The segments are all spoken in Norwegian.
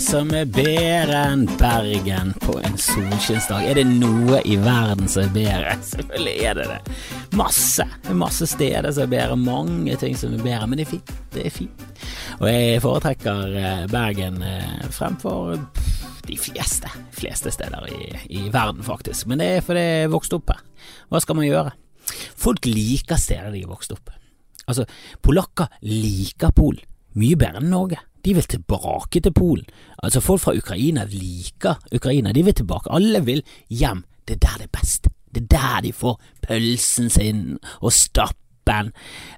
som er bedre enn Bergen på en solskinnsdag? Er det noe i verden som er bedre? Selvfølgelig er det det. Masse. Masse steder som er bedre, mange ting som er bedre, men det er fint. Det er fint. Og jeg foretrekker eh, Bergen eh, fremfor de fleste, fleste steder i, i verden, faktisk. Men det er fordi jeg vokste opp her. Hva skal man gjøre? Folk liker steder de er vokst opp. Altså, polakker liker Polen mye bedre enn Norge. De vil tilbake til Polen. Altså, folk fra Ukraina liker Ukraina. De vil tilbake. Alle vil hjem. Det er der det er best. Det er der de får pølsen sin og stappen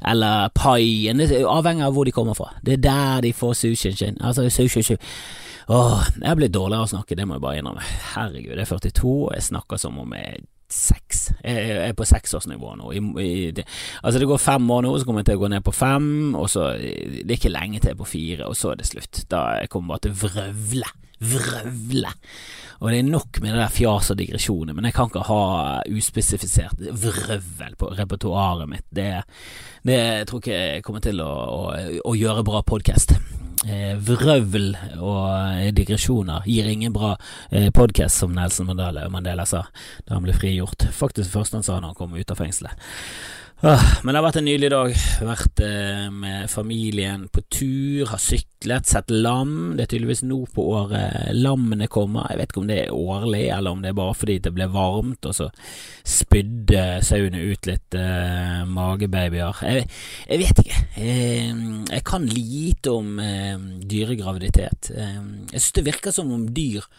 eller paien, avhengig av hvor de kommer fra. Det er der de får sushien sin. Altså, sushi, sushi. Åh, jeg blitt dårligere å snakke, det må jeg bare innrømme. Herregud, jeg er 42, og jeg snakker som om jeg seks. Jeg er på seksårsnivå nå. I, i, det, altså det går fem år nå, så kommer jeg til å gå ned på fem, og så Det er ikke lenge til jeg er på fire, og så er det slutt. Da kommer jeg bare til å vrøvle. Vrøvle. Og det er nok med det der fjas og digresjoner, men jeg kan ikke ha uspesifisert vrøvl på repertoaret mitt. Det, det jeg tror ikke jeg kommer til å, å, å gjøre bra podkast. Eh, vrøvl og digresjoner gir ingen bra eh, podkast, som Nelson Mandela, Mandela sa da han ble frigjort. Faktisk det første han sa da han kom ut av fengselet. Ah, men det har vært en nydelig dag. Vært eh, med familien på tur, har syklet, sett lam. Det er tydeligvis nå på året lammene kommer. Jeg vet ikke om det er årlig, eller om det er bare fordi det ble varmt, og så spydde sauene ut litt eh, magebabyer. Jeg, jeg, vet ikke. Jeg, jeg kan lite om eh, dyregraviditet. Eh, jeg synes det virker som om dyr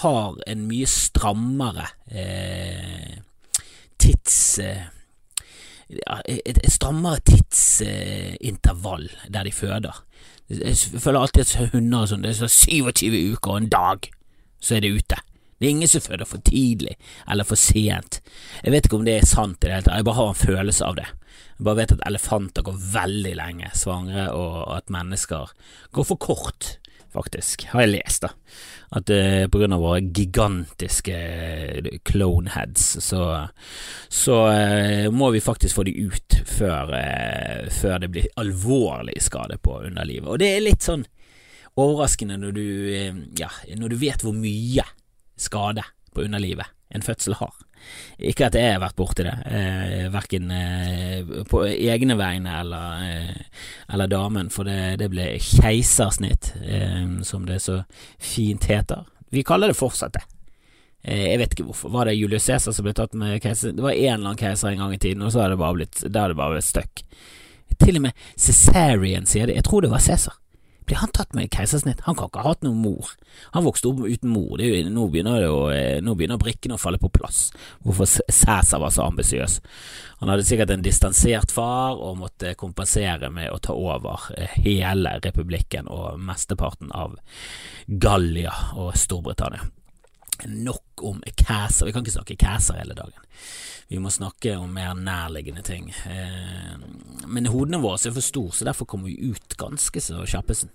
har en mye strammere eh, tids et, et strammere tidsintervall der de føder. Jeg føler alltid at hunder og sånn, det er så 27 uker og en dag, så er det ute. Det er ingen som føder for tidlig eller for sent. Jeg vet ikke om det er sant i det hele tatt, jeg bare har en følelse av det. Jeg bare vet at elefanter går veldig lenge svangre, og at mennesker går for kort faktisk, har jeg lest, da. At uh, på grunn av våre gigantiske uh, clone heads, så, så uh, må vi faktisk få de ut før, uh, før det blir alvorlig skade på underlivet. Og det er litt sånn overraskende når du, ja, når du vet hvor mye skade på underlivet en fødsel har. Ikke at jeg har vært borti det, eh, verken eh, på egne vegne eller, eh, eller damen, for det, det ble keisersnitt, eh, som det så fint heter. Vi kaller det fortsatt det. Eh, jeg vet ikke hvorfor. Var det Julius Cæsar som ble tatt med keiser? Det var en eller annen keiser en gang i tiden, og så har det bare blitt, det blitt stuck. Til og med Cæsarian sier det. Jeg tror det var Cæsar blir han tatt med keisersnitt? Han kan ikke ha hatt noen mor. Han vokste opp uten mor. Jo, nå, begynner å, eh, begynner brikkene å falle på plass. Hvorfor Cæsar var så ambisiøs. Han hadde sikkert en distansert far og måtte kompensere med å ta over eh, hele republikken og mesteparten av Gallia og Storbritannia. Nok om Kæser. Vi kan ikke snakke Kæser hele dagen. Vi må snakke om mer nærliggende ting. Eh, men hodene våre er for store, så derfor kommer vi ut ganske så kjappesen.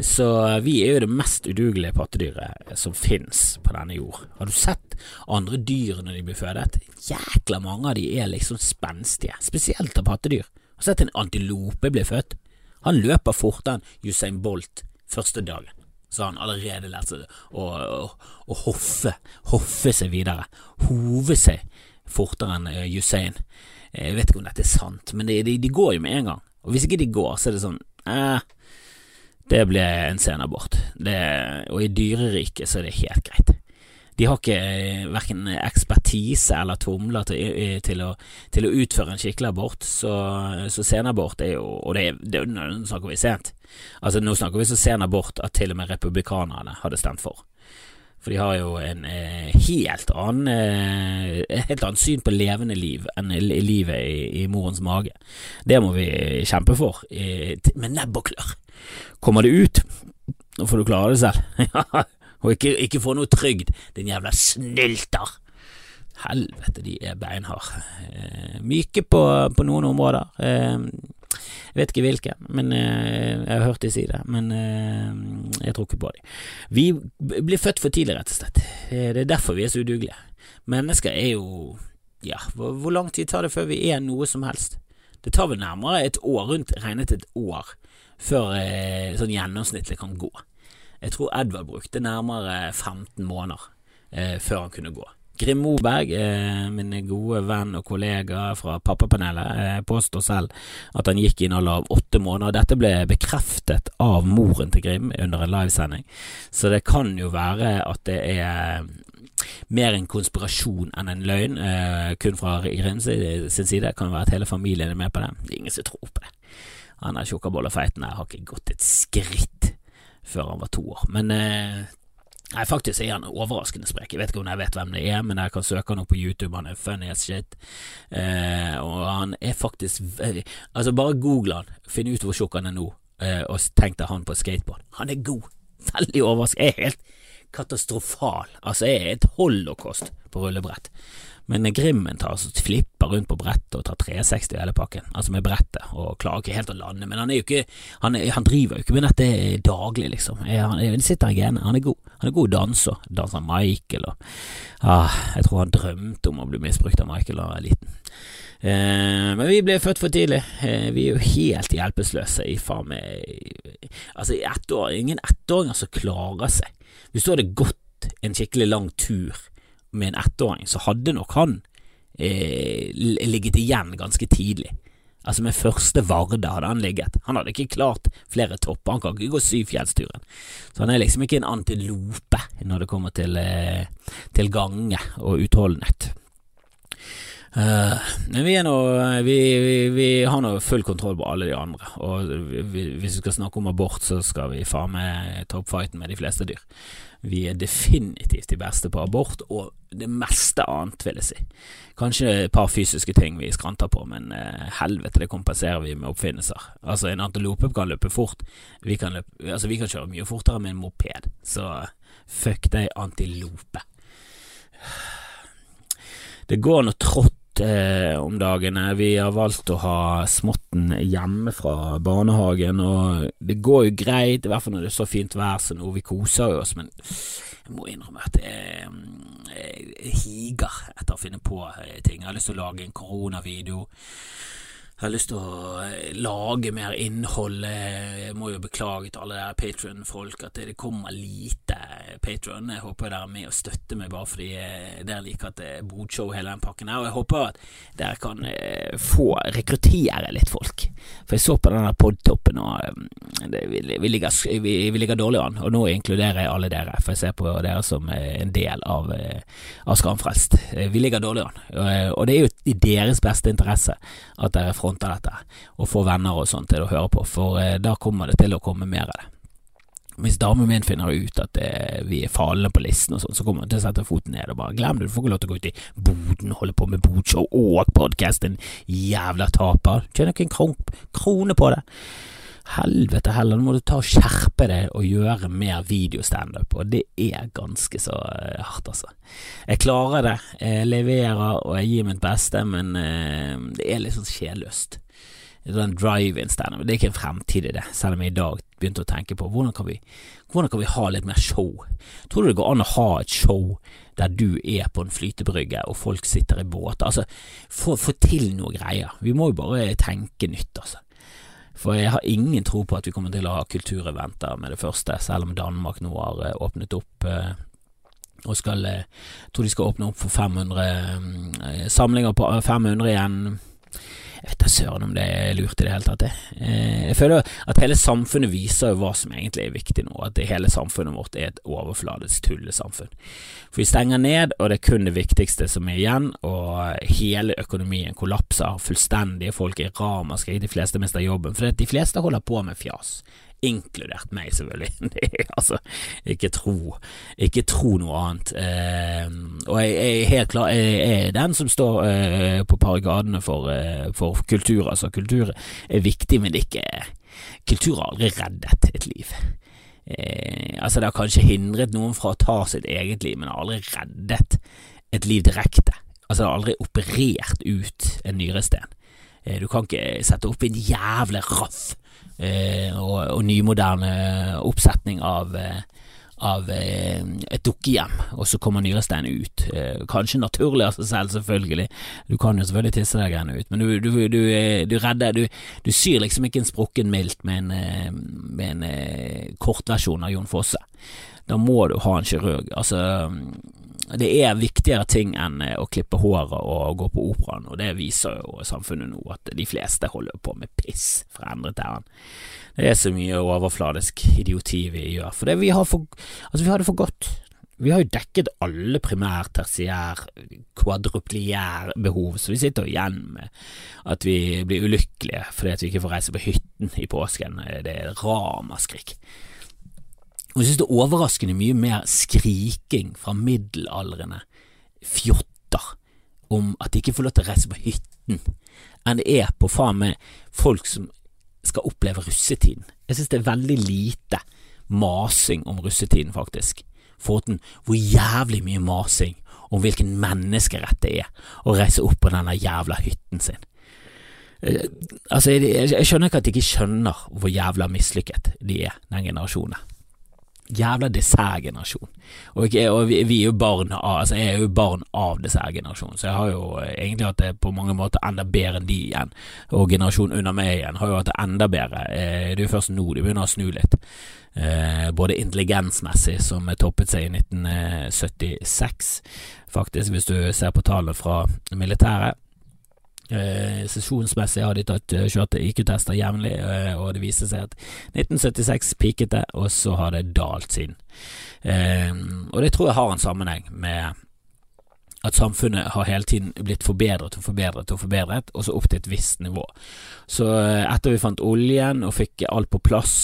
Så vi er jo det mest udugelige pattedyret som finnes på denne jord. Har du sett andre dyr når de blir fødet? Jækla mange av de er liksom spenstige, spesielt av pattedyr. Har du sett en antilope bli født? Han løper fortere enn Usain Bolt første dagen så har han allerede lært seg å, å, å hoffe, hoffe seg videre, hove seg fortere enn uh, Usain. Jeg vet ikke om dette er sant, men de, de, de, går jo med en gang. Og hvis ikke de går, så er det sånn eh, Det ble en sen abort. Det, og i dyreriket så er det helt greit. De har ikke eh, verken ekspertise eller tomler til, til, å, til, å, utføre en skikkelig abort, så, så senabort er jo Og det, det, nå snakker vi sent. Altså Nå snakker vi så sen abort at til og med republikanerne hadde stemt for. For de har jo en eh, helt annen eh, helt annet syn på levende liv enn livet i, i, morens mage. Det må vi kjempe for, eh, med nebb og klør. Kommer det ut, nå får du klare det selv. og ikke, ikke få noe trygd, din jævla snylter. Helvete, de er beinharde. Eh, myke på, på, noen områder. Eh, jeg vet ikke hvilke, men eh, jeg har hørt de si det. Men eh, jeg tror ikke på dem. Vi blir født for tidlig, rett og slett. Eh, det er derfor vi er så udugelige. Mennesker er jo Ja, hvor, hvor lang tid tar det før vi er noe som helst? Det tar vel nærmere et år, rundt regnet et år, før sånn gjennomsnittlig kan gå. Jeg tror Edvard brukte nærmere 15 måneder eh, før han kunne gå. Grim Moberg, eh, min gode venn og kollega fra Pappapanelet, eh, påstår selv at han gikk i en alder av åtte måneder. Dette ble bekreftet av moren til Grim under en livesending, så det kan jo være at det er mer en konspirasjon enn en løgn, eh, kun fra Grim sin side. Kan være at hele familien er med på det. Det er ingen som tror på det. Han der tjukkabollefeiten her har ikke gått et skritt før han var to år. Men eh, Nei, faktisk er han overraskende sprek. Jeg vet ikke om jeg vet hvem det er, men jeg kan søke han opp på YouTube. Han er funny as shit. Eh, og han er faktisk veldig Altså, bare google han, finn ut hvor tjukk han er nå, eh, og tenk deg han på skateboard. Han er god. Veldig overraskende. Jeg er helt katastrofal. Altså, jeg er et holocaust på rullebrett. Men Grimmen tar altså flipper rundt på brettet og tar 360 i hele pakken, altså med brettet, og klarer ikke helt å lande. Men han ikke Han, han driver jo ikke med dette daglig, liksom. Han, sitter i genene. Han er god. Han er god danser. Danser Michael og ah, Jeg tror han drømte om å bli misbrukt av Michael da han var liten. Eh, men vi ble født for tidlig. Eh, vi er jo helt hjelpeløse i faen meg Altså, i ett år, ingen ettåringer som klarer seg. Hvis du hadde gått en skikkelig lang tur med en ettåring, så hadde nok han eh, ligget igjen ganske tidlig. Altså Med første Varde hadde han ligget. Han hadde ikke klart flere topper, han kan ikke gå syvfjellsturen. Så han er liksom ikke en antilope når det kommer til, eh, til gange og utholdenhet. Uh, men vi, er nå, vi, vi, vi har nå full kontroll på alle de andre, og hvis vi skal snakke om abort, så skal vi faen meg toppfighten med de fleste dyr. Vi er definitivt de beste på abort, og det meste annet, vil jeg si. Kanskje et par fysiske ting vi skranter på, men uh, helvete, det kompenserer vi med oppfinnelser. Altså, en antilope kan løpe fort, vi kan, løpe, altså, vi kan kjøre mye fortere med en moped, så fuck deg, antilope. Det går nå trått eh, om dagene. Vi har valgt å ha småtten hjemme fra barnehagen, og det går jo greit, i hvert fall når det er så fint vær som nå. Vi koser oss, men jeg må innrømme at jeg, jeg higer etter å finne på eh, ting. Jeg har lyst til å lage en koronavideo. Jeg har lyst til å eh, lage mer innhold. Jeg må jo beklage til alle der Patron-folk at det kommer lite Patron. Jeg håper dere er med og støtter meg bare fordi eh, dere liker at det er bodshow hele den pakken her. Og jeg håper at dere kan eh, få rekruttere litt folk. For jeg så på denne podtoppen, og det, vi, vi, ligger, vi, vi, ligger, dårlig an. Og nå inkluderer jeg alle dere, for jeg ser på dere som en del av, av Skamfrelst. Vi ligger dårlig an. Og det er jo i deres beste interesse at dere får fronter dette, og får venner og sånt til å høre på, for eh, da kommer det til å komme mer av det. Hvis damen min finner ut at det, vi er falne på listen og sånn, så kommer hun til å sette foten ned og bare glem det, du får ikke lov til å gå ut i boden og holde på med bodshow og podkast, en jævla taper. Tjener ikke en krone på det. Helvete heller, nå må du ta og skjerpe deg og gjøre mer videostandup, og det er ganske så uh, hardt, altså. Jeg klarer det, jeg leverer og jeg gir mitt beste, men uh, det er litt sånn sjelløst. Den drive-in standup, det er ikke en fremtid i det, selv om jeg i dag begynte å tenke på hvordan kan vi, hvordan kan vi ha litt mer show. Tror du det går an å ha et show der du er på en flytebrygge og folk sitter i båter? Altså, få til noe greier. Vi må jo bare tenke nytt, altså. For jeg har ingen tro på at vi kommer til å ha kultureventer med det første, selv om Danmark nå har eh, åpnet opp eh, og skal Jeg eh, tror de skal åpne opp for 500 samlinger på 500 igjen jeg vet da søren om det er lurt i det hele tatt, det. Eh, jeg føler at hele samfunnet viser hva som egentlig er viktig nå, at hele samfunnet vårt er et overfladisk tullesamfunn. For vi stenger ned, og det er kun det viktigste som er igjen, og hele økonomien kollapser fullstendig, folk er ramaskrik, de fleste mister jobben, for de fleste holder på med fjas inkludert meg, selvfølgelig. altså, ikke tro, ikke tro noe annet. Eh, og jeg, jeg, er helt klar, jeg er den som står eh, på paragadene for, eh, for, kultur. Altså, kultur er viktig, men ikke Kultur har aldri reddet et liv. Eh, altså, det har kanskje hindret noen fra å ta sitt eget liv, men har aldri reddet et liv direkte. Altså, det har aldri operert ut en nyresten. Eh, du kan ikke sette opp en jævlig raff og, og nymoderne oppsetning av, eh, av eh, et dukkehjem, og så kommer nyresteinen ut. Eh, kanskje naturlig av seg selv, selvfølgelig. Du kan jo selvfølgelig tisse deg greiene ut, men du, du, du, eh, du redder du, du, syr liksom ikke en sprukken milt med en, eh, med en eh, kortversjon av Jon Fosse. Da må du ha en kirurg. Altså, det er viktigere ting enn å klippe håret og gå på operaen, og det viser jo samfunnet nå, at de fleste holder på med piss fra endre til æren. Det er så mye overfladisk idioti vi gjør. For det vi har for Altså, vi har det for godt. Vi har jo dekket alle primær, tertiær, kvadrupliær behov, så vi sitter igjen med at vi blir ulykkelige fordi at vi ikke får reise på hytten i påsken. Det er ramaskrik. Og jeg synes det er overraskende mye mer skriking fra middelaldrende fjotter om at de ikke får lov til å reise på hytten, enn det er på faen meg folk som skal oppleve russetiden. Jeg synes det er veldig lite masing om russetiden, faktisk. Foruten hvor jævlig mye masing om hvilken menneskerett det er å reise opp på denne jævla hytten sin. Eh, altså, jeg, jeg skjønner ikke at de ikke skjønner hvor jævla mislykket de er, den generasjonen jævla dessertgenerasjon. Og, og vi, vi, er jo barn av Altså, jeg er jo barn av dessertgenerasjonen, så jeg har jo eh, egentlig hatt det på mange måter enda bedre enn de igjen. Og generasjonen under meg igjen har jo hatt det enda bedre. Eh, det er jo først nå de begynner å snu litt. Eh, både intelligensmessig, som toppet seg i 1976, faktisk, hvis du ser på tallene fra militæret Eh, sesjonsmessig har de tatt kjørte kjørt IQ-tester jevnlig, eh, og det viste seg at 1976 piket det, og så har det dalt siden. Eh, og det tror jeg har en sammenheng med at samfunnet har hele tiden blitt forbedret og forbedret og forbedret, og så opp til et visst nivå. Så eh, etter vi fant oljen og fikk alt på plass,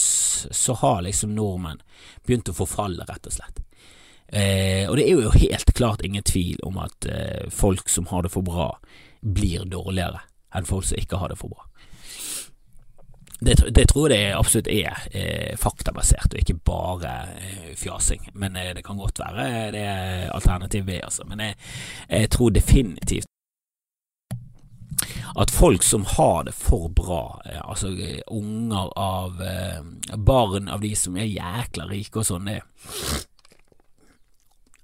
så har liksom nordmenn begynt å forfalle, rett og slett. Eh, og det er jo helt klart ingen tvil om at eh, folk som har det for bra, blir dårligere enn folk som ikke har det for bra. Det, det tror jeg det absolutt er eh, faktabasert, og ikke bare eh, fjasing. Men eh, det kan godt være det er alternativ B, altså. Men jeg, jeg, tror definitivt at folk som har det for bra, eh, altså eh, unger av eh, barn av de som er jækla rike og sånn,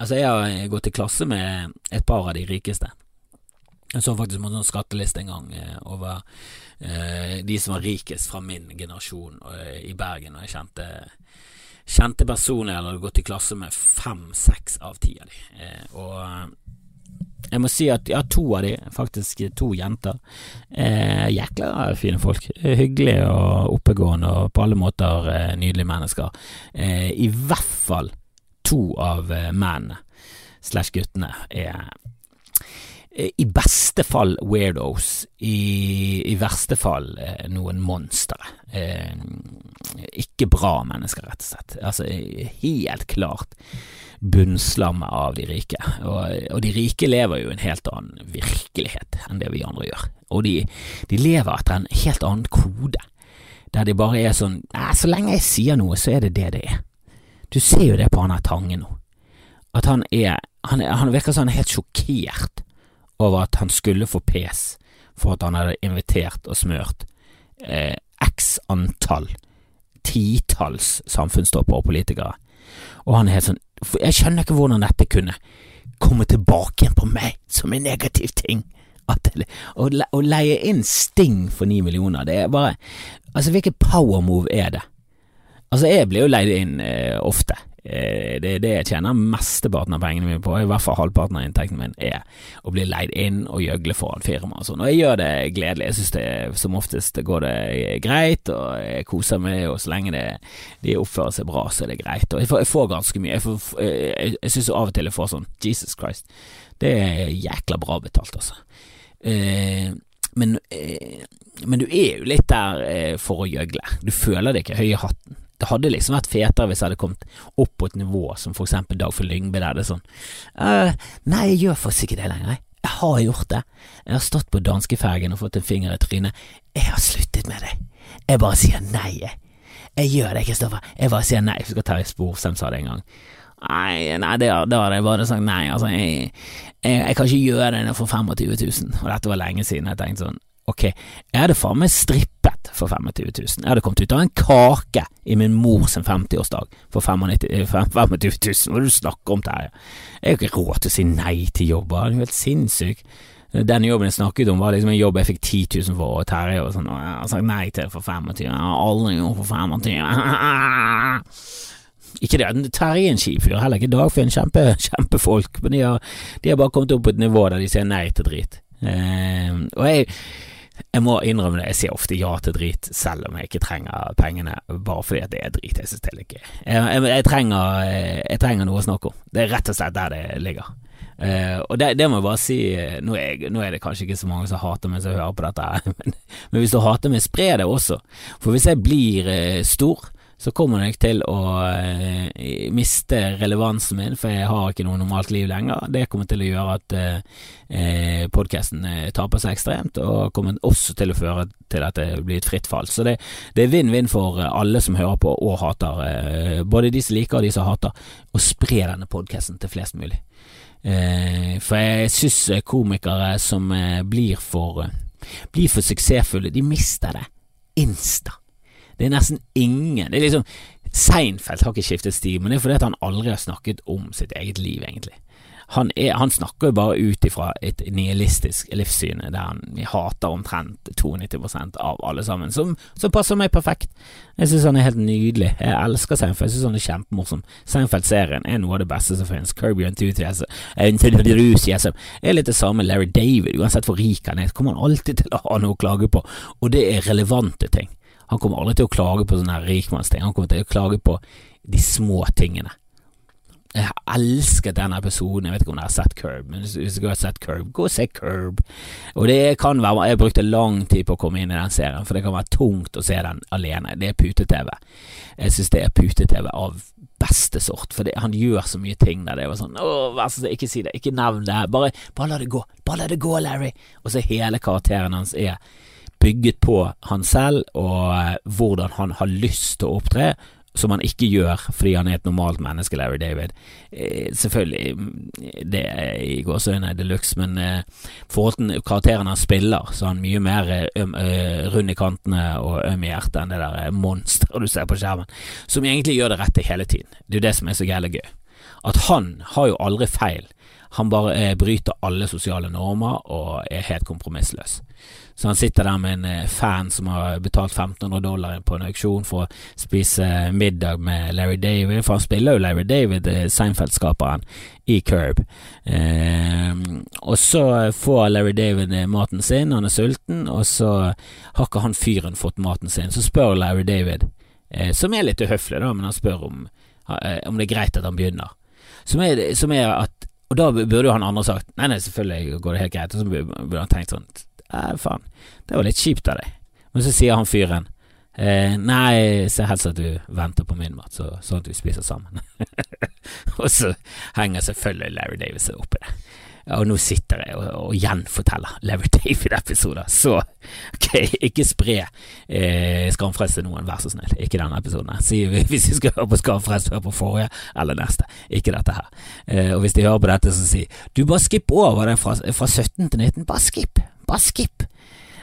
Altså, jeg har gått i klasse med et par av de rikeste. Jeg så faktisk på en sånn skatteliste en gang eh, over eh, de som var rikest fra min generasjon eh, i Bergen, og jeg kjente, kjente personer jeg hadde gått i klasse med fem-seks av ti av de. Eh, og eh, jeg må si at ja, to av de, faktisk to jenter, eh, jækla fine folk. Hyggelige og oppegående og på alle måter eh, nydelige mennesker. Eh, I hvert fall to av mennene slash guttene er Eh, i beste fall weirdos, i, i verste fall eh, noen monstre. Eh, ikke bra mennesker, rett og slett. Altså, helt klart bunnslammet av de rike. Og, og, de rike lever jo en helt annen virkelighet enn det vi andre gjør. Og de, de lever etter en helt annen kode, der de bare er sånn Så lenge jeg sier noe, så er det det det er. Du ser jo det på han her Tange nå. At han er Han, han virker sånn helt sjokkert over at han skulle få pes for at han hadde invitert og smørt eh, x antall, titalls samfunnstoppere og politikere. Og han er helt sånn Jeg skjønner ikke hvordan dette kunne komme tilbake igjen på meg som en negativ ting. At, å, å leie inn Sting for ni millioner, det er bare Altså, hvilket power move er det? Altså, jeg blir jo leid inn eh, ofte. Eh, det er det jeg tjener mesteparten av pengene mine på, i hvert fall halvparten av inntekten min, er å bli leid inn og gjøgle foran firma og sånn. Og jeg gjør det gledelig, jeg synes det som oftest går det greit, og jeg koser meg, og så lenge det, de oppfører seg bra, så er det greit. Og jeg får, jeg får ganske mye. Jeg, får, jeg, jeg synes av og til jeg får sånn Jesus Christ, det er jækla bra betalt, altså. Eh, men, eh, men du er jo litt der eh, for å gjøgle. Du føler deg ikke høy i hatten. Det hadde liksom vært fetere hvis jeg hadde kommet opp på et nivå som for eksempel Dagfinn Lyngby, der det er sånn uh, Nei, jeg gjør faktisk ikke det lenger, jeg. Jeg har gjort det. Jeg har stått på danskefergen og fått en finger i trynet. Jeg har sluttet med det. Jeg bare sier nei, jeg. Jeg gjør det, Kristoffer. Jeg bare sier nei. Jeg skal ta i spor, som sa det en gang. Nei, nei det, da hadde jeg bare sagt nei. Altså, jeg, jeg, jeg kan ikke gjøre det for 25 000, og dette var lenge siden. Jeg tenkte sånn Ok, jeg hadde faen meg strippet for 25 000. Jeg hadde kommet ut av en kake i min mors 50-årsdag for 95 25 000. Hva er det du snakker om, Terje? Jeg har ikke råd til å si nei til jobber, det er jo helt sinnssykt. Den jobben jeg snakket om, var liksom en jobb jeg fikk 10 000 for, og Terje og sånn, og jeg har sagt nei til for 25 Jeg har aldri gjort for 25 Ikke det, Terje er en kjip fyr, heller ikke Dagfinn, kjempe, kjempefolk, men de har, de har bare kommet opp på et nivå der de sier nei til drit. Eh, og jeg jeg må innrømme det, jeg sier ofte ja til drit, selv om jeg ikke trenger pengene, bare fordi at det er drit. Jeg synes det er litt gøy. Jeg, jeg, jeg, trenger, jeg, trenger, noe å snakke om. Det er rett og slett der det ligger. Uh, og det, det, må jeg bare si, nå er, nå er, det kanskje ikke så mange som hater meg som hører på dette, men, men hvis du hater meg, spre det også. For hvis jeg blir uh, stor, så kommer jeg til å eh, miste relevansen min, for jeg har ikke noe normalt liv lenger. Det kommer til å gjøre at eh, podkasten eh, taper seg ekstremt, og kommer også til å føre til at det blir et fritt fall. Så det, det er vinn-vinn for alle som hører på og hater, eh, både de som liker og de som hater, å spre denne podkasten til flest mulig. Eh, for jeg syns komikere som eh, blir for, blir for suksessfulle, de mister det insta. Det er nesten ingen Det er liksom Seinfeld har ikke skiftet stil, men det er fordi han aldri har snakket om sitt eget liv, egentlig. Han, er, han snakker jo bare ut ifra et nihilistisk livssyn der han hater omtrent 92% av alle sammen, som, som, passer meg perfekt. Jeg synes han er helt nydelig. Jeg elsker Seinfeld, jeg synes han er kjempemorsom. Seinfeld-serien er noe av det beste som finnes. Kirby Enthusiasm er litt det samme Larry David, uansett hvor rik han er, kommer han alltid til å ha noe å klage på, og det er relevante ting. Han kommer aldri til å klage på sånne rikmannsting, han kommer til å klage på de små tingene. Jeg har elsket denne episoden, jeg vet ikke om dere har sett Curb, men hvis dere har sett Curb, gå og se Curb. Og det kan være, jeg brukte lang tid på å komme inn i den serien, for det kan være tungt å se den alene. Det er pute-TV. Jeg synes det er pute-TV av beste sort, for det, han gjør så mye ting der det var sånn, åh, vær så snill, ikke si det, ikke nevn det, bare, bare la det gå, bare la det gå, Larry. Og så hele karakteren hans er bygget på han selv og eh, hvordan han har lyst til å opptre, som han ikke gjør fordi han er et normalt menneske, Larry David. Eh, selvfølgelig, mm, det er i gåseøyne de luxe, men eh, forhold til karakteren han spiller, så er han mye mer rund i kantene og øm i hjertet enn det der monsteret du ser på skjermen, som egentlig gjør det rette hele tiden. Det er jo det som er så gæle gøy. At han har jo aldri feil. Han bare bryter alle sosiale normer og er helt kompromissløs. Så han sitter der med en eh, fan som har betalt 1500 dollar på en auksjon for å spise middag med Larry David, for han spiller jo Larry David, eh, Seinfeld-skaperen, i Curb. Eh, og så får Larry David eh, maten sin, han er sulten, og så har ikke han fyren fått maten sin. Så spør Larry David, eh, som er litt uhøflig, da, men han spør om, om det er greit at han begynner. Som er, som er at og da burde jo han andre sagt nei, nei, selvfølgelig går det helt greit, og så burde han tenkt sånn Nei, faen, det var litt kjipt av deg. Men så sier han fyren eh, Nei, se helst at du venter på min mat, så, sånn at vi spiser sammen. og så henger selvfølgelig Larry Davis seg opp i det. Og nå sitter jeg og, og gjenforteller Larry David-episoder, så ok, ikke spre eh, Skamfrelst noen, vær så snill. Ikke denne episoden. Si, hvis de skal høre på Skamfrelst, hør på forrige eller neste. Ikke dette her. Eh, og hvis de hører på dette, så si du bare skipp over det fra, fra 17 til 19. Bare skipp. Bare skipp.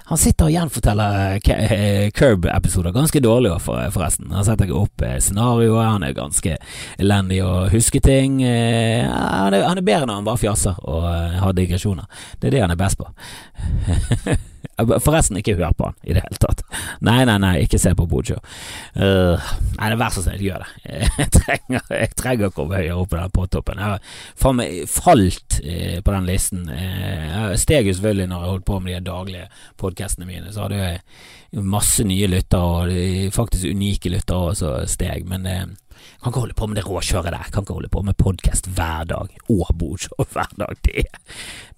Han sitter og gjenforteller eh, Curb-episoder ganske dårlig, forresten. Han setter ikke opp scenarioet, han er ganske elendig å huske ting. Eh, han er bedre når han bare fjaser og har digresjoner. Det er det han er best på. Forresten, ikke hør på han i det hele tatt. Nei, nei, nei, ikke se på Bojo. Uh, nei, vær så snill, gjør det. Jeg trenger, jeg trenger å komme høyere opp på den påtoppen. Jeg har faen meg falt uh, på den listen. Uh, jeg steg jo selvfølgelig når jeg holdt på med de daglige podkastene mine. Så hadde jeg masse nye lyttere, og faktisk unike lyttere også steg. Men uh, kan ikke holde på med det råkjøret der. Kan ikke holde på med podkast hver dag og bordshow hver dag. Det.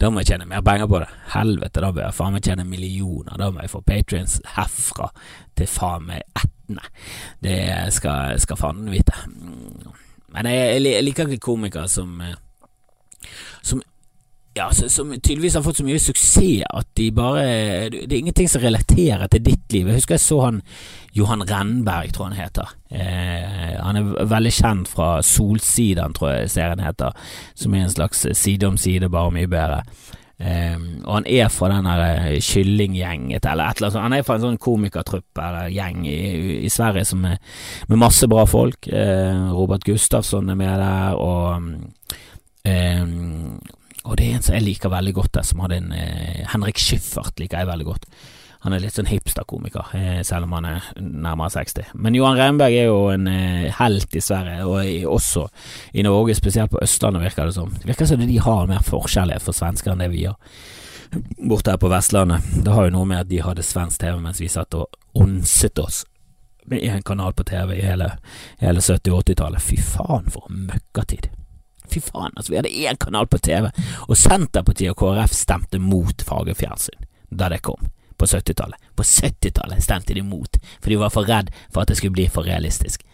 Da må jeg tjene mer penger på det. Helvete, da bør jeg faen meg tjene millioner. Da må jeg få patrions herfra til faen meg ettende. Det skal, skal faen vite. Men jeg, jeg liker ikke komikere eh, som ja, som tydeligvis har fått så mye suksess at de bare Det er ingenting som relaterer til ditt liv. Jeg husker jeg så han Johan Rennberg, tror han heter. Eh, han er veldig kjent fra Solsiden, tror jeg serien heter, som er en slags side om side, bare mye bedre. Eh, og han er fra den der Kyllinggjenget, eller et eller annet. Han er fra en sånn komikertrupp eller gjeng i, i Sverige som er, med masse bra folk. Eh, Robert Gustafsson er med der, og um, og det er en som jeg liker veldig godt der, som hadde en eh, Henrik Schyffert liker jeg veldig godt. Han er litt sånn hipsterkomiker, eh, selv om han er nærmere 60. Men Johan Reimberg er jo en eh, helt i Sverige, og også i Norge, spesielt på Østlandet, virker det som. Det virker som de har mer forskjellighet for svensker enn det vi har. Borte her på Vestlandet. Det har jo noe med at de hadde svensk TV mens vi satt og onset oss med én kanal på TV i hele, hele 70- og 80-tallet. Fy faen, for en møkkatid. Fy faen, altså, vi hadde én kanal på TV, og Senterpartiet og KrF stemte mot fargefjernsyn da det kom på 70-tallet. På 70-tallet stemte de mot, for de var for redd for at det skulle bli for realistisk.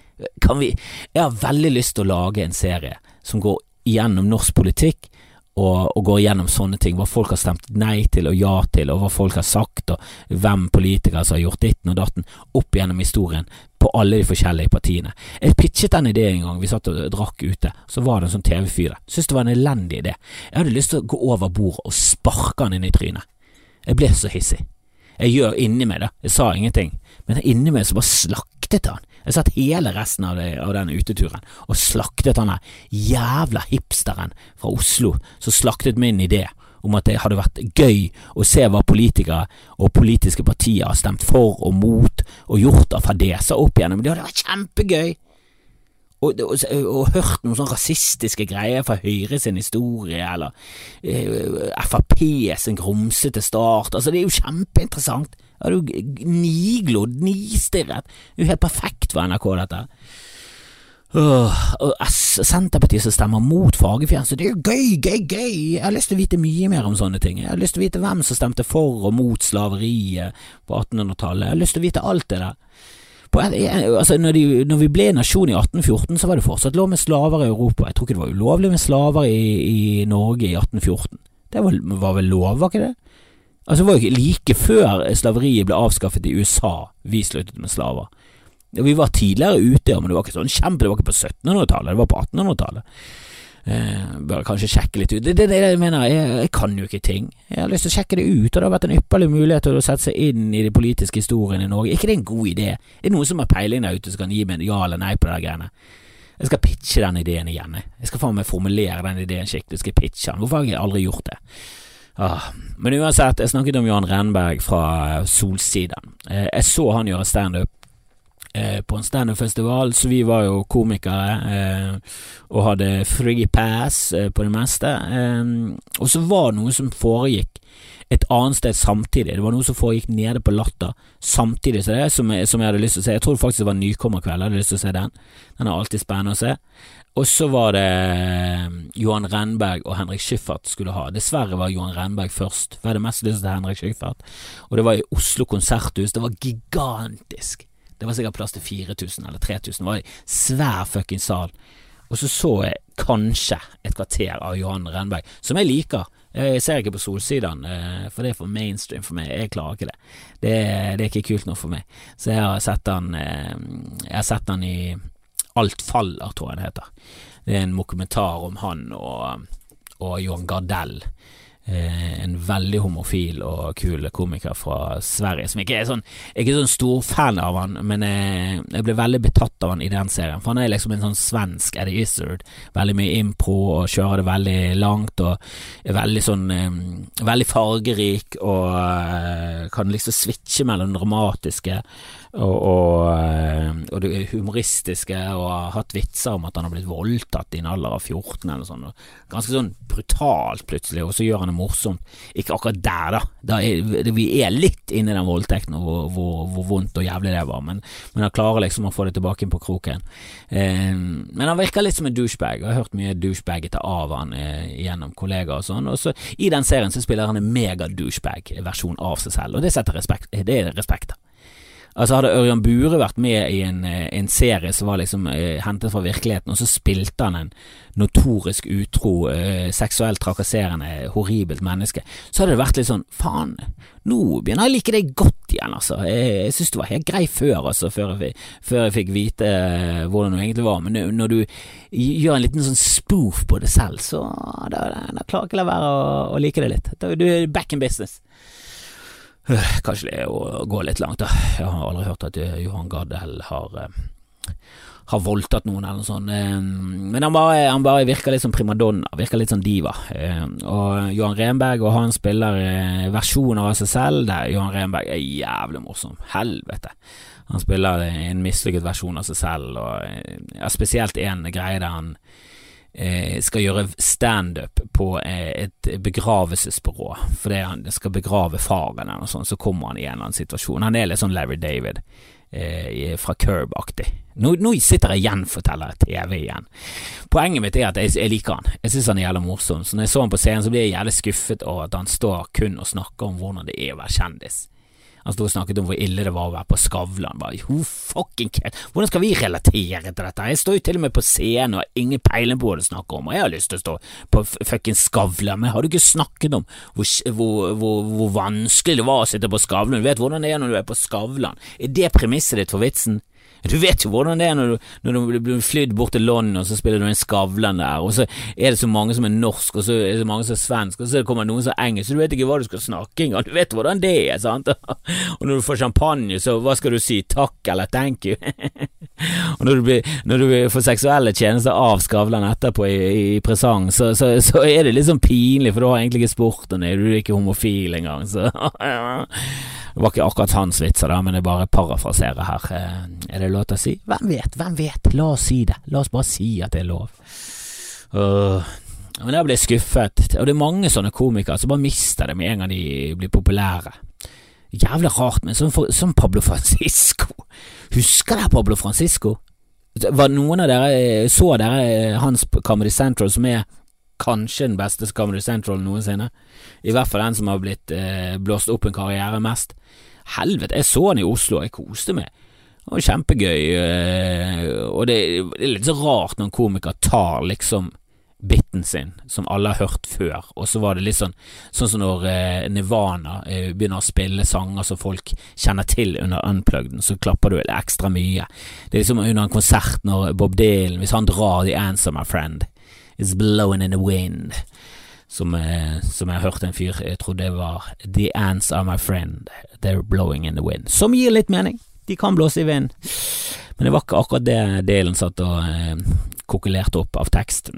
Kan vi Jeg har veldig lyst til å lage en serie som går gjennom norsk politikk og, og, går gjennom sånne ting, hva folk har stemt nei til og ja til, og hva folk har sagt, og hvem politikere som har gjort ditten og datten, opp gjennom historien på alle de forskjellige partiene. Jeg pitchet den ideen en gang, vi satt og drakk ute, så var det en sånn TV-fyr der. Syntes det var en elendig idé. Jeg hadde lyst til å gå over bordet og sparke han inn i trynet. Jeg ble så hissig. Jeg gjør inni meg, da. Jeg sa ingenting, men inni meg så bare slaktet han. Jeg satt hele resten av, det, av den uteturen og slaktet han jævla hipsteren fra Oslo som slaktet min idé om at det hadde vært gøy å se hva politikere og politiske partier har stemt for og mot og gjort av fadeser opp igjennom. Det hadde vært kjempegøy og, og, og, hørt noen sånne rasistiske greier fra Høyre sin historie, eller eh, Frp sin grumsete start. Altså, det er jo kjempeinteressant. Har du niglodd, nistirret? Det er jo helt perfekt for NRK, dette. Og Senterpartiet som stemmer mot fargefjernsyn, det er jo gøy, gøy, gøy! Jeg har lyst til å vite mye mer om sånne ting. Jeg har lyst til å vite hvem som stemte for og mot slaveriet på 1800-tallet. Jeg har lyst til å vite alt det der. Altså, når, de, når, vi ble nasjon i 1814, så var det fortsatt lov med slaver i Europa. Jeg tror ikke det var ulovlig med slaver i, i Norge i 1814. Det var, var, vel lov, var ikke det? Altså, det var jo like før slaveriet ble avskaffet i USA vi sluttet med slaver. Vi var tidligere ute, men det var ikke sånn kjempe, det var ikke på 1700-tallet, det var på 1800-tallet. Eh, bør kanskje sjekke litt ut. Det er det, det, jeg mener, jeg, jeg, kan jo ikke ting. Jeg har lyst til å sjekke det ut, og det har vært en ypperlig mulighet til å sette seg inn i de politiske historiene i Norge. ikke det er en god idé? Er det noen som har peiling der ute som kan gi meg en ja eller nei på det greiene? Jeg skal pitche den ideen igjen. Jeg skal faen meg formulere den ideen skikkelig. Jeg pitche den. Hvorfor har jeg aldri gjort det? Ah. Men uansett, jeg snakket om Johan Renberg fra Solsiden. Eh, jeg så han gjøre standup Eh, på en standup-festival, så vi var jo komikere eh, og hadde free pass eh, på det meste. og så var det noe som foregikk et annet sted samtidig. Det var noe som foregikk nede på Latter samtidig som det, som som jeg hadde lyst til å se. Jeg tror faktisk det var Nykommerkveld, jeg hadde lyst til å se den. Den er alltid spennende å se. Og så var det Johan Renberg og Henrik Schyffert skulle ha. Dessverre var Johan Renberg først, for jeg hadde mest lyst til Henrik Schyffert. Og det var i Oslo konserthus. Det var gigantisk. Det var sikkert plass til 4000 eller 3000. Det var en svær fuckings sal. Og så så jeg kanskje et kvarter av Johan Renberg, som jeg liker. Jeg ser ikke på Solsidene, eh, for det er for mainstream for meg. Jeg klarer ikke det. Det, det er ikke kult nok for meg. Så jeg har sett han eh, Jeg har sett han i Alt faller, tror jeg det heter. Det er en dokumentar om han og, og Johan Gardell. Eh, en veldig homofil og kul komiker fra Sverige, som ikke er sånn ikke sånn stor fan av han, men jeg, jeg ble veldig betatt av han i den serien. For han er liksom en sånn svensk Eddie Izzard. Veldig mye impro og kjører det veldig langt og er veldig sånn um, Veldig fargerik og uh, kan liksom switche mellom dramatiske og, og, eh, og, det humoristiske, og har hatt vitser om at han har blitt voldtatt i en alder av 14 eller sånn. Ganske sånn brutalt plutselig, og så gjør han det morsomt. Ikke akkurat der, da. da er, vi er litt inne i den voldtekten, og hvor, hvor, hvor, vondt og jævlig det var, men, men han klarer liksom å få det tilbake inn på kroken. Eh, men han virker litt som en douchebag, og jeg har hørt mye douchebagete av han eh, gjennom kollegaer og sånn. Og så I den serien så spiller han en mega douchebag-versjon av seg selv, og det setter respekt, det er respekt. Altså Hadde Ørjan Bure vært med i en, eh, en serie som var liksom eh, hentet fra virkeligheten, og så spilte han en notorisk utro, eh, seksuelt trakasserende, horribelt menneske, så hadde det vært litt sånn faen, nå begynner jeg å like deg godt igjen, altså. Jeg, jeg syns du var helt grei før, altså, før jeg, før jeg fikk vite eh, hvordan du egentlig var, men når du gjør en liten sånn spoof på det selv, så da, da klarer jeg ikke la være å, å like det litt. Du er back in business. Kanskje det er å gå litt langt, da. Jeg har aldri hørt at eh, Johan Gardell har, eh, har voldtatt noen eller noe sånt. Eh, men han bare, han bare virker litt som primadonna, virker litt som diva. Og Johan Renberg og han spiller versjoner av seg selv der Johan Renberg er jævlig morsom. Helvete. Han spiller en mislykket versjon av seg selv, og ja, spesielt en greie der han skal gjøre standup på eh, et begravelsesbyrå fordi han skal begrave faren eller sånt, så kommer han i en eller annen situasjon. Han er litt sånn Larry David eh, fra Curb-aktig. Nå, nå, sitter jeg igjen forteller TV igjen. Poenget mitt er at jeg, jeg liker han. Jeg synes han er jævlig morsom. Så når jeg så han på scenen, så blir jeg jævlig skuffet over at han står kun og snakker om hvordan det er å være kjendis. Han sto og snakket om hvor ille det var å være på Skavlan. Who fucking care? Hvordan skal vi relatere til dette? Jeg står jo til og med på scenen og har ingen peiling på hva du snakker om, og jeg har lyst til å stå på fucking Skavlan, men har du ikke snakket om hvor, hvor, hvor, hvor vanskelig det var å sitte på Skavlan? Du vet hvordan det er når du er på Skavlan. Er det premisset ditt for vitsen? Du vet jo hvordan det er når du, når du blir flydd bort til London, og så spiller du en Skavlan der, og så er det så mange som er norsk, og så er det så mange som er svensk, og så kommer noen som er engelsk, så du vet ikke hva du skal snakke engang. Du vet hvordan det er, sant? Og når du får champagne, så hva skal du si? Takk eller thank you? og når du, blir, når du får seksuelle tjenester av Skavlan etterpå i, i presang, så, så, så, er det litt sånn pinlig, for du har egentlig ikke spurt henne, du er ikke homofil engang, så Det var ikke akkurat hans vitser, da, men jeg bare parafraserer her. Eh, er det lov til å si? Hvem vet, hvem vet? La oss si det. La oss bare si at det er lov. Uh, men jeg jeg skuffet, og det er mange sånne komikere som bare mister det med en gang de blir populære. Jævlig rart, men som, som Pablo Francisco. Husker dere Pablo Francisco? Var noen av dere Så dere hans Comedy Central, som er kanskje den beste Comedy Central noensinne. I hvert fall den som har blitt eh, blåst opp en karriere mest. Helvete, jeg så han i Oslo, jeg koste meg. Det var kjempegøy, eh, og det, er litt så rart når en komiker tar liksom biten sin, som alle har hørt før, og så var det litt sånn sånn som når eh, Nirvana eh, begynner å spille sanger som folk kjenner til under unplugden, så klapper du ekstra mye. Det er liksom under en konsert når Bob Dylan, hvis han drar The Answer My Friend, It's blowing in the wind. Som, eh, som jeg hørte en fyr, jeg trodde det var The ants are my friend, they're blowing in the wind. Som gir litt mening. De kan blåse i vind. Men det var ikke akkurat det delen satt og eh, kokulert opp av tekst.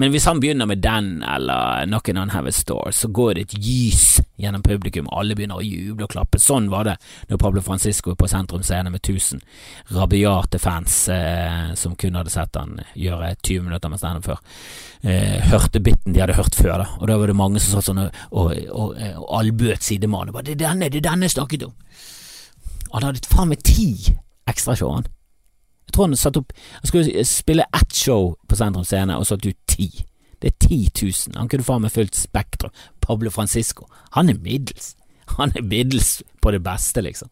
Men hvis han begynner med den, eller Knockin' on Heaven's Store, så går det et gys gjennom publikum, alle begynner å juble og klappe. Sånn var det når Pablo Francisco på Sentrum Scene med 1000 rabiate fans eh, som kun hadde sett han gjøre 20 minutter med standup før, eh, hørte biten de hadde hørt før, da. Og da var det mange som satt sånn og, og, og, og albuet sidemannen. Det er denne, det er denne jeg snakket om. Han hadde faen meg ti ekstrashow, han. Jeg tror han satt opp Han skulle spille ett show på Sentrum Scene og satt ut ti. Det er 10 000. Han kunne faen meg fulgt Spektrum. Pablo Francisco. Han er middels. Han er middels på det beste, liksom.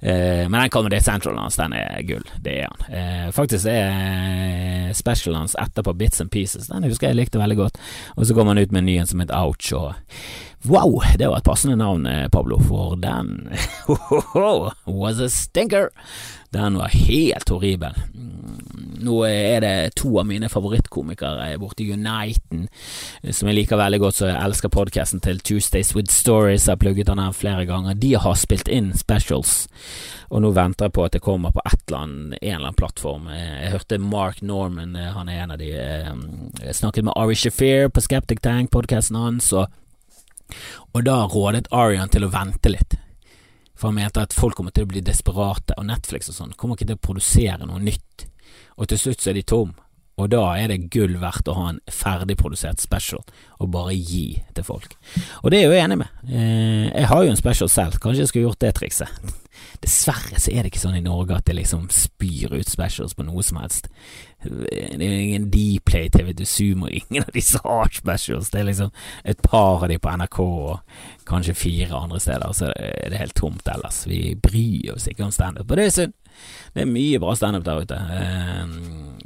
Eh, men den det Central hans, den er gull. Det er han. Eh, faktisk er specialen hans etterpå Bits and Pieces. Den husker jeg likte veldig godt. Og så kom han ut med en ny en som heter Ouch. Og wow, det var et passende navn, eh, Pablo, for den was a stinker. Den var helt horribel. Nå er det to av mine favorittkomikere borte i Uniten, som jeg liker veldig godt, så jeg elsker podkasten til Tuesdays With Stories. Jeg har plugget den her flere ganger. De har spilt inn specials, og nå venter jeg på at det kommer på eller annet, en eller annen plattform. Jeg hørte Mark Norman, han er en av de Jeg eh, snakket med Ari Shafir på Skeptic Tank, podkasten hans, og, og da rådet Arian til å vente litt for han mente at folk kommer til å bli desperate, og Netflix og sånn kommer ikke til å produsere noe nytt. Og til slutt så er de tom, og da er det gull verdt å ha en ferdigprodusert special og bare gi til folk. Og det er jeg jo enig med. Eh, jeg har jo en special selv, kanskje jeg skulle gjort det trikset. Dessverre så er det ikke sånn i Norge at det liksom spyr ut specials på noe som helst. Det er ingen Dplay, TV2 Sumo, ingen av disse har specials. Det er liksom et par av de på NRK og kanskje fire andre steder, så er det helt tomt ellers. Vi bryr oss ikke om standup, og det er synd. Det er mye bra standup der ute. Eh,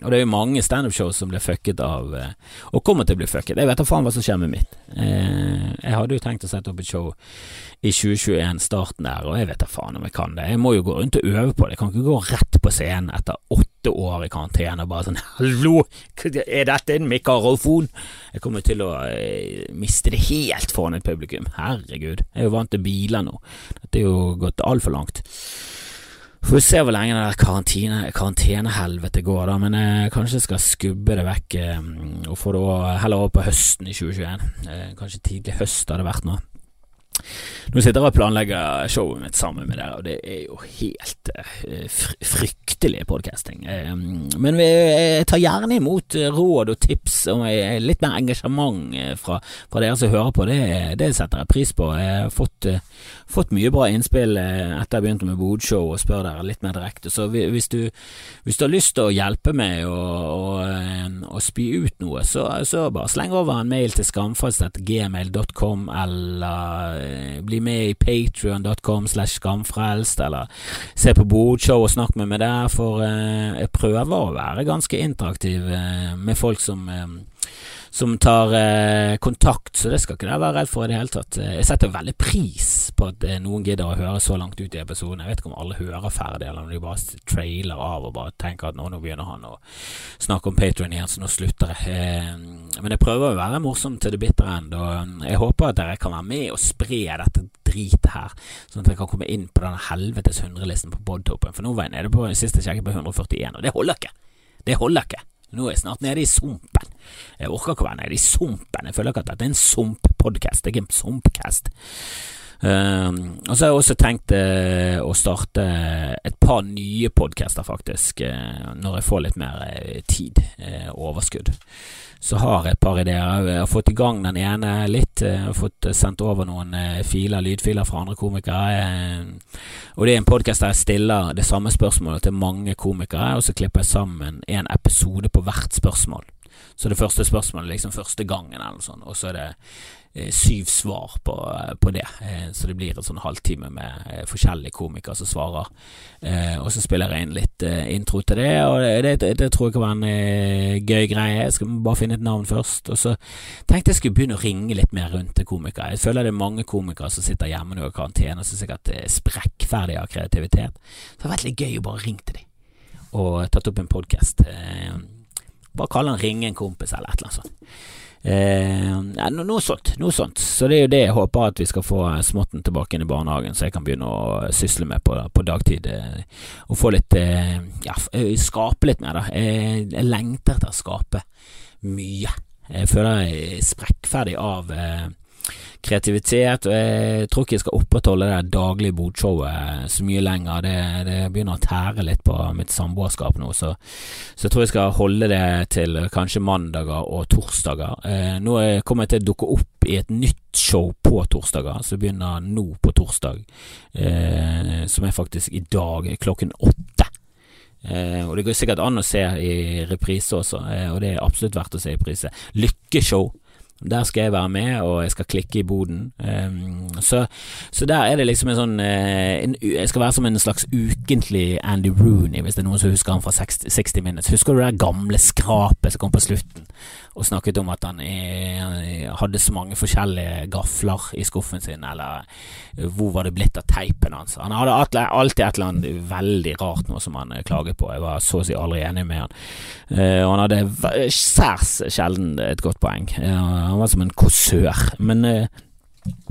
og det er jo mange standup-show som blir fucket av, eh, og kommer til å bli fucket. Jeg vet da faen hva som skjer med mitt. Eh, jeg hadde jo tenkt å sette opp et show i 2021, starten der, og jeg vet da faen om jeg kan det. Jeg må jo gå rundt og øve på det. Jeg kan ikke gå rett på scenen etter åtte år i karantene og bare sånn Hallo, er dette en mikrofon? Jeg kommer til å eh, miste det helt foran et publikum. Herregud, jeg er jo vant til biler nå. Dette er jo gått altfor langt. Får vi se hvor lenge det der karantene, karantenehelvete går, da, men jeg kanskje skal skubbe det vekk eh, og få det heller over på høsten i 2021. Eh, kanskje tidlig høst hadde vært nå. Nå sitter jeg og planlegger showet mitt sammen med dere, og det er jo helt uh, fryktelig podcasting. Uh, men vi, tar gjerne imot råd og tips og litt mer engasjement fra, fra dere som hører på. Det, det, setter jeg pris på. Jeg har fått, fått mye bra innspill etter jeg begynte med Bodshow og spør dere litt mer direkte. Så hvis du, hvis du har lyst til å hjelpe meg å spy ut noe, så, så bare sleng over en mail til skamfast.gmail.com eller Eh, bli med i patrion.com slash skamfrelst, eller se på Bodshow og snakk med meg der, for eh, jeg prøver å være ganske interaktiv eh, med folk som som tar eh, kontakt, så det skal ikke dere være redd for i det hele tatt. Jeg setter veldig pris på at eh, noen gidder å høre så langt ut i episoden. Jeg vet ikke om alle hører ferdig, eller om de bare trailer av og bare tenker at nå, nå begynner han å snakke om Patrion igjen, så nå slutter jeg. Eh, men jeg prøver å være morsom til det bitre end, og um, jeg håper at dere kan være med og spre dette dritet her, sånn at dere kan komme inn på denne helvetes hundrelisten på Bodtopen, For nå var jeg nede på siste sjekket på 141, og det holder ikke. Det holder ikke. Nå er jeg snart nede i sumpen. Jeg orker ikke å være nede i sumpen. Jeg føler ikke at dette er en sumppodkast. Det er ikke en sumpcast. Um, og så har jeg også tenkt uh, å starte et par nye podcaster, faktisk, uh, når jeg får litt mer uh, tid, overskudd så har jeg et par ideer. Jeg har fått i gang den ene litt. Jeg har fått sendt over noen eh, filer, lydfiler fra andre komikere. Eh, og det er en podkast der jeg stiller det samme spørsmålet til mange komikere, og så klipper jeg sammen en episode på hvert spørsmål. Så det første spørsmålet liksom første gangen, eller sånt, og så er det Eh, syv svar på, eh, på, det. Eh, så det blir en sånn halvtime med forskjellige komikere som svarer. Og så spiller jeg inn litt intro til det, og det, det, det tror jeg kan være en gøy greie. Jeg skal bare finne et navn først. Og så tenkte jeg skulle begynne å ringe litt mer rundt til komikere. Jeg føler det er mange komikere som sitter hjemme nå i karantene og som sikkert er sprekkferdige av kreativitet. Så det har vært litt gøy å bare ringe til dem og tatt opp en podkast. Bare kalle han 'Ringe en kompis' eller et eller annet sånt. Eh, ja, noe sånt, noe sånt. Så det er jo det jeg håper at vi skal få småtten tilbake inn i barnehagen, så jeg kan begynne å sysle med på, på dagtid. Eh, og få litt eh, Ja, eh, skape litt mer, da. Jeg, jeg lengter etter å skape mye. Jeg føler jeg er sprekkferdig av eh, kreativitet. Og jeg tror ikke jeg skal opprettholde det daglige bodshowet så mye lenger. Det, det, begynner å tære litt på mitt samboerskap nå, så, så, jeg tror jeg skal holde det til kanskje mandager og torsdager. Eh, nå kommer jeg til å dukke opp i et nytt show på torsdager, som begynner nå på torsdag, eh, som er faktisk i dag klokken åtte. Eh, og det går sikkert an å se i reprise også, eh, og det er absolutt verdt å se i reprise. Lykkeshow der skal jeg være med, og jeg skal klikke i boden. Um, så, så, der er det liksom en sånn uh, en, Jeg skal være som en slags ukentlig Andy Rooney, hvis det er noen som husker han fra 60, 60 Minutes. Husker du det gamle skrapet som kom på slutten, og snakket om at han han hadde så mange forskjellige gafler i skuffen sin, eller uh, hvor var det blitt av teipen hans? Han hadde alltid et eller annet veldig rart noe som han uh, klaget på. Jeg var så å si aldri enig med han. og han hadde særs sjelden et godt poeng. Uh, han var som en kåsør. Men eh,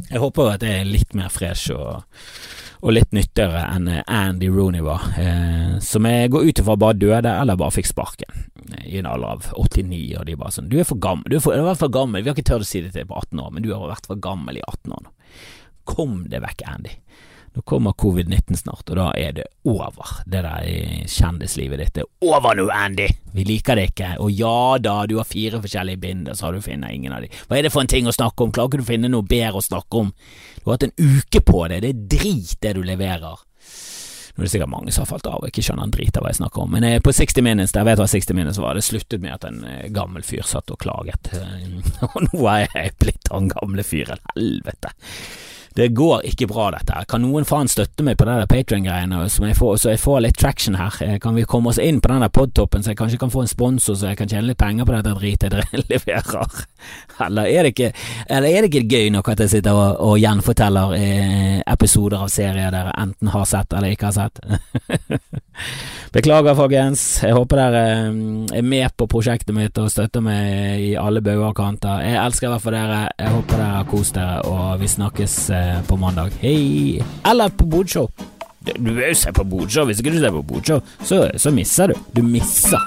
jeg håper at det er litt mer fresh og, og litt nyttigere enn eh, Andy Rooney var, eh, som jeg går ut ifra bare døde eller bare fikk sparken i en alder av 89, og de bare sånn Du er for gammel, du, er for, du har for gammel, vi har ikke turt å si det til på 18 år, men du har vært for gammel i 18 år nå. Kom det vekk, Andy. Nå kommer covid-19 snart, og da er det over. Det der kjendislivet ditt er over nå, Andy! Vi liker det ikke. Og ja da, du har fire forskjellige binder, så har du funnet ingen av de. Hva er det for en ting å snakke om? Klarer ikke du å finne noe bedre å snakke om? Du har hatt en uke på det, det er drit det du leverer. Nå er det sikkert mange som har falt av og ikke skjønner en drit av hva jeg snakker om, men eh, på 60 Minutes, der vet hva 60 Minutes var, det sluttet med at en eh, gammel fyr satt og klaget. Og nå er jeg blitt han gamle fyren, helvete. Det går ikke bra, dette her. Kan noen faen støtte meg på det Patrion-greiene, så, så, jeg får litt traction her? Eh, kan vi komme oss inn på den der podtoppen, så jeg kanskje kan få en sponsor, så jeg kan tjene litt penger på dette dritet jeg leverer? Eller er det ikke, eller er det ikke gøy nok at jeg sitter og, og gjenforteller eh, episoder av serier dere enten har sett eller ikke har sett? Beklager, folkens. Jeg håper dere eh, er med på prosjektet mitt og støtter meg i alle bauger og kanter. Jeg elsker hvert fall dere. Jeg håper dere har kost dere, og vi snakkes eh, på mandag. Hei! Eller på Bodshow. Du vil jo se på Bodshow. Hvis ikke du ser på Bodshow, så, så misser du. Du misser.